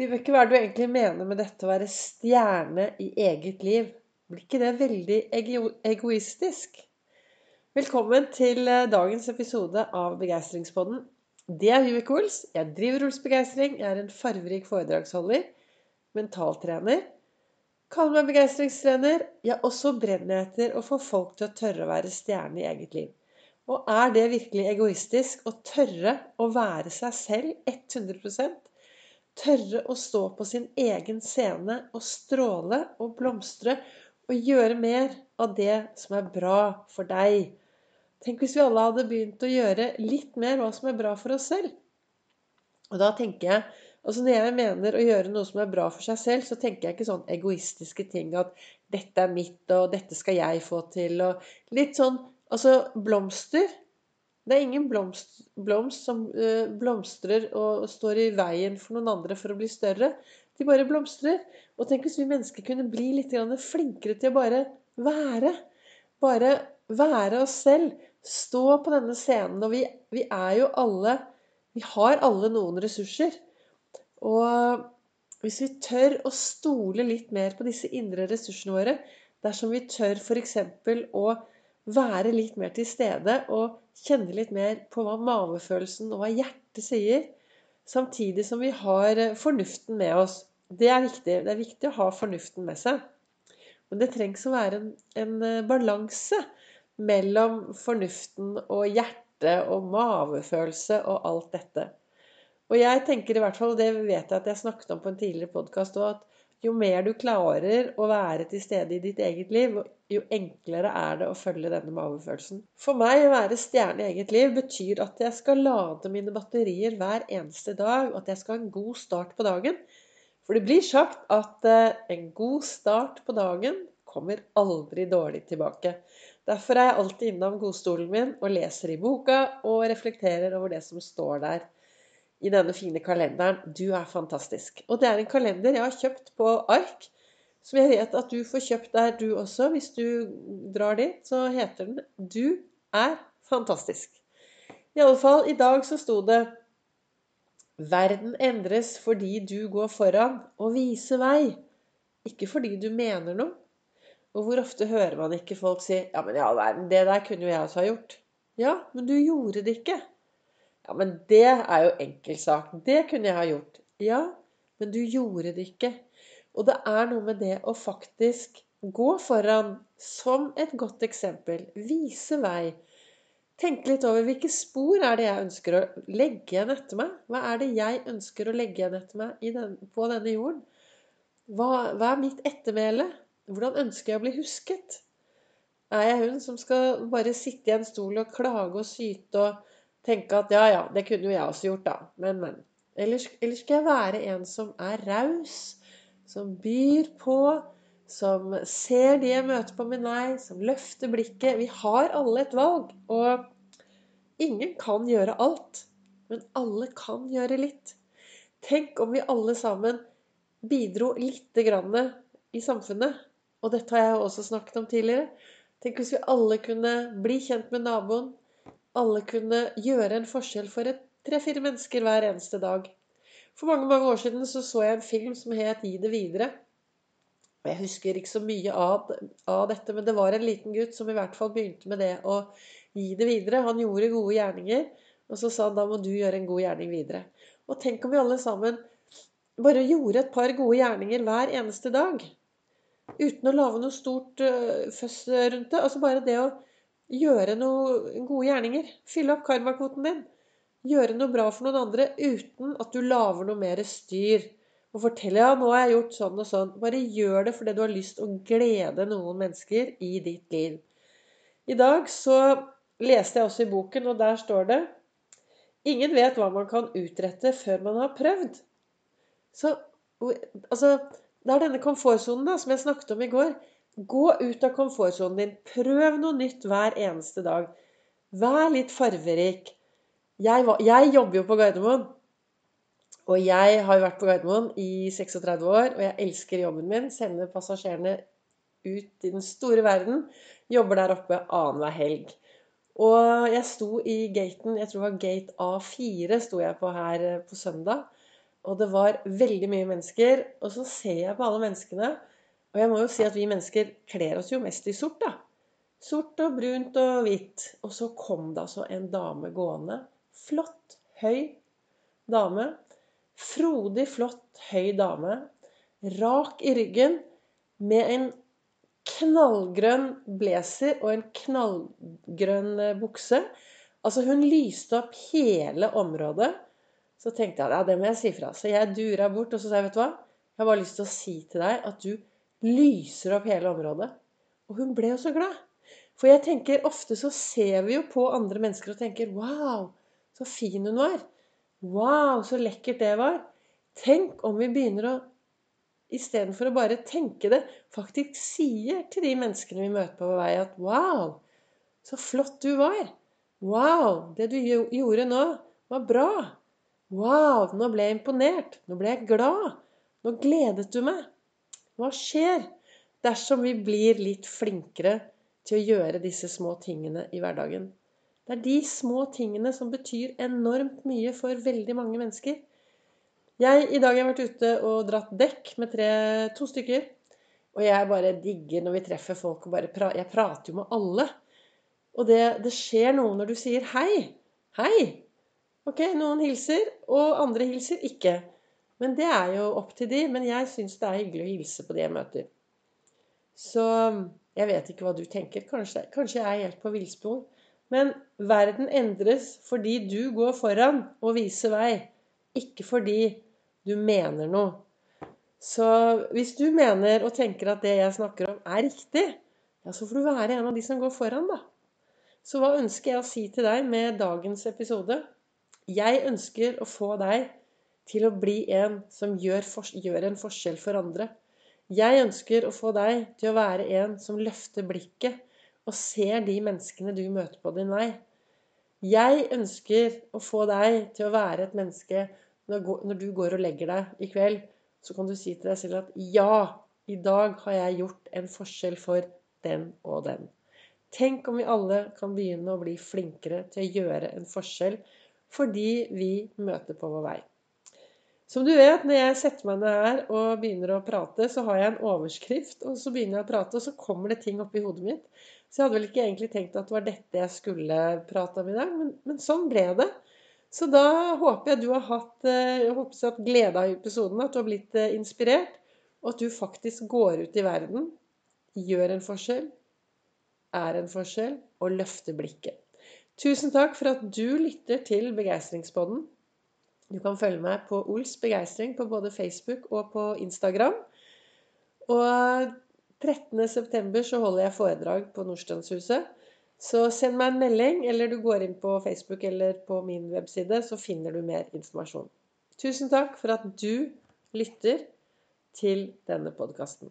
Vibeke, hva er det du egentlig mener med dette å være stjerne i eget liv? Blir ikke det veldig ego egoistisk? Velkommen til eh, dagens episode av Begeistringspodden. Det er Vibeke Ols. Jeg driver Ols Begeistring. Jeg er en farverik foredragsholder. Mentaltrener. Kaller meg begeistringstrener. Ja, og så brenner jeg etter å få folk til å tørre å være stjerne i eget liv. Og er det virkelig egoistisk å tørre å være seg selv 100 Tørre å stå på sin egen scene og stråle og blomstre og gjøre mer av det som er bra for deg. Tenk hvis vi alle hadde begynt å gjøre litt mer hva som er bra for oss selv. Og da tenker jeg altså Når jeg mener å gjøre noe som er bra for seg selv, så tenker jeg ikke sånn egoistiske ting at 'dette er mitt', og 'dette skal jeg få til', og litt sånn Altså, blomster det er ingen blomst, blomst som uh, blomstrer og står i veien for noen andre for å bli større. De bare blomstrer. Og tenk hvis vi mennesker kunne bli litt flinkere til å bare være. Bare være oss selv. Stå på denne scenen. Og vi, vi er jo alle Vi har alle noen ressurser. Og hvis vi tør å stole litt mer på disse indre ressursene våre, dersom vi tør f.eks. å være litt mer til stede og kjenne litt mer på hva mavefølelsen og hva hjertet sier, samtidig som vi har eh, fornuften med oss. Det er viktig. Det er viktig å ha fornuften med seg. Men det trengs å være en, en eh, balanse mellom fornuften og hjertet og mavefølelse og alt dette. Og jeg tenker i hvert fall, og det vet jeg at jeg snakket om på en tidligere podkast òg, at jo mer du klarer å være til stede i ditt eget liv, jo enklere er det å følge denne mavefølelsen. For meg å være stjerne i eget liv betyr at jeg skal lade mine batterier hver eneste dag, og at jeg skal ha en god start på dagen. For det blir sagt at eh, en god start på dagen kommer aldri dårlig tilbake. Derfor er jeg alltid innom godstolen min og leser i boka og reflekterer over det som står der i denne fine kalenderen. Du er fantastisk. Og det er en kalender jeg har kjøpt på ark, som jeg vet at du får kjøpt der, du også. Hvis du drar dit, så heter den 'Du er fantastisk'. I alle fall, i dag så sto det 'Verden endres fordi du går foran og viser vei'. Ikke fordi du mener noe. Og hvor ofte hører man ikke folk si 'Ja, men i all verden, det der kunne jo jeg også ha gjort'. Ja, men du gjorde det ikke. Ja, men det er jo enkeltsak. Det kunne jeg ha gjort. Ja, men du gjorde det ikke. Og det er noe med det å faktisk gå foran som et godt eksempel. Vise vei. Tenke litt over hvilke spor er det jeg ønsker å legge igjen etter meg? Hva er det jeg ønsker å legge igjen etter meg den, på denne jorden? Hva, hva er mitt ettermæle? Hvordan ønsker jeg å bli husket? Er jeg hun som skal bare sitte i en stol og klage og syte og tenke at ja, ja, det kunne jo jeg også gjort, da. Men, men. Eller, eller skal jeg være en som er raus, som byr på, som ser de jeg møter på med nei, som løfter blikket. Vi har alle et valg. Og ingen kan gjøre alt, men alle kan gjøre litt. Tenk om vi alle sammen bidro lite grann i samfunnet. Og dette har jeg også snakket om tidligere. Tenk hvis vi alle kunne bli kjent med naboen, alle kunne gjøre en forskjell for tre-fire mennesker hver eneste dag. For mange mange år siden så, så jeg en film som het 'Gi det videre'. Jeg husker ikke så mye av, av, dette, men det var en liten gutt som i hvert fall begynte med det å gi det videre. Han gjorde gode gjerninger, og så sa han da må du gjøre en god gjerning videre. Og tenk om vi alle sammen bare gjorde et par gode gjerninger hver eneste dag. Uten å lage noe stort uh, føss rundt det. Altså bare det å gjøre noen gode gjerninger. Fylle opp karmakvoten din. Gjøre noe bra for noen andre uten at du lager noe mer styr. Og fortelle ja, nå har jeg gjort sånn og sånn. Bare gjør det fordi du har lyst å glede noen mennesker i ditt liv. I dag så leste jeg også i boken, og der står det Ingen vet hva man kan utrette før man har prøvd. Så altså, Det er denne komfortsonen som jeg snakket om i går. Gå ut av komfortsonen din. Prøv noe nytt hver eneste dag. Vær litt farverik. Jeg, jeg jobber jo på Gardermoen. Og jeg har vært på Gardermoen i 36 år, og jeg elsker jobben min. Sender passasjerene ut i den store verden. Jobber der oppe annenhver helg. Og jeg sto i gaten, jeg tror det var gate A4 sto jeg på her på søndag. Og det var veldig mye mennesker. Og så ser jeg på alle menneskene. Og jeg må jo si at vi mennesker kler oss jo mest i sort, da. Sort og brunt og hvitt. Og så kom det altså en dame gående. Flott, høy dame. Frodig, flott, høy dame. Rak i ryggen. Med en knallgrønn blazer og en knallgrønn eh, bukse. Altså, hun lyste opp hele området. Så tenkte jeg ja, det må jeg si fra. Så jeg dura bort og så sa jeg, vet du hva? Jeg har bare lyst til å si til deg at du lyser opp hele området. Og hun ble jo så glad. For jeg tenker ofte så ser vi jo på andre mennesker og tenker Wow, så fin hun var. Wow, så lekkert det var. Tenk om vi begynner å istedenfor å bare tenke det, faktisk sier til de menneskene vi møter på vei at Wow, så flott du var. Wow, det du gjorde nå, var bra. Wow, nå ble jeg imponert. Nå ble jeg glad. Nå gledet du meg. Hva skjer dersom vi blir litt flinkere til å gjøre disse små tingene i hverdagen. Det er de små tingene som betyr enormt mye for veldig mange mennesker. Jeg i dag har vært ute og dratt dekk med tre, to stykker. Og jeg bare digger når vi treffer folk og bare pra Jeg prater jo med alle. Og det, det skjer noe når du sier hei. Hei. Ok, noen hilser, og andre hilser ikke. Men det er jo opp til de. Men jeg syns det er hyggelig å hilse på de jeg møter. Så jeg vet ikke hva du tenker. Kanskje, kanskje jeg er helt på villspor. Men verden endres fordi du går foran og viser vei. Ikke fordi du mener noe. Så hvis du mener og tenker at det jeg snakker om, er riktig, ja, så får du være en av de som går foran, da. Så hva ønsker jeg å si til deg med dagens episode? Jeg ønsker å få deg til å bli en som gjør, gjør en forskjell for andre. Jeg ønsker å få deg til å være en som løfter blikket og ser de menneskene du møter på din vei. Jeg ønsker å få deg til å være et menneske når du går og legger deg i kveld, så kan du si til deg selv at ja, i dag har jeg gjort en forskjell for den og den. Tenk om vi alle kan begynne å bli flinkere til å gjøre en forskjell fordi vi møter på vår vei. Som du vet, når jeg setter meg ned her og begynner å prate, så har jeg en overskrift, og så begynner jeg å prate, og så kommer det ting opp i hodet mitt. Så jeg hadde vel ikke egentlig tenkt at det var dette jeg skulle prate om i dag, men, men sånn ble det. Så da håper jeg du har hatt, eh, jeg håper hatt glede av episoden, at du har blitt eh, inspirert, og at du faktisk går ut i verden, gjør en forskjell, er en forskjell, og løfter blikket. Tusen takk for at du lytter til Begeistringspodden. Du kan følge meg på Ols begeistring på både Facebook og på Instagram. Og 13.9. så holder jeg foredrag på Nordstrandshuset. Så send meg en melding, eller du går inn på Facebook eller på min webside, så finner du mer informasjon. Tusen takk for at du lytter til denne podkasten.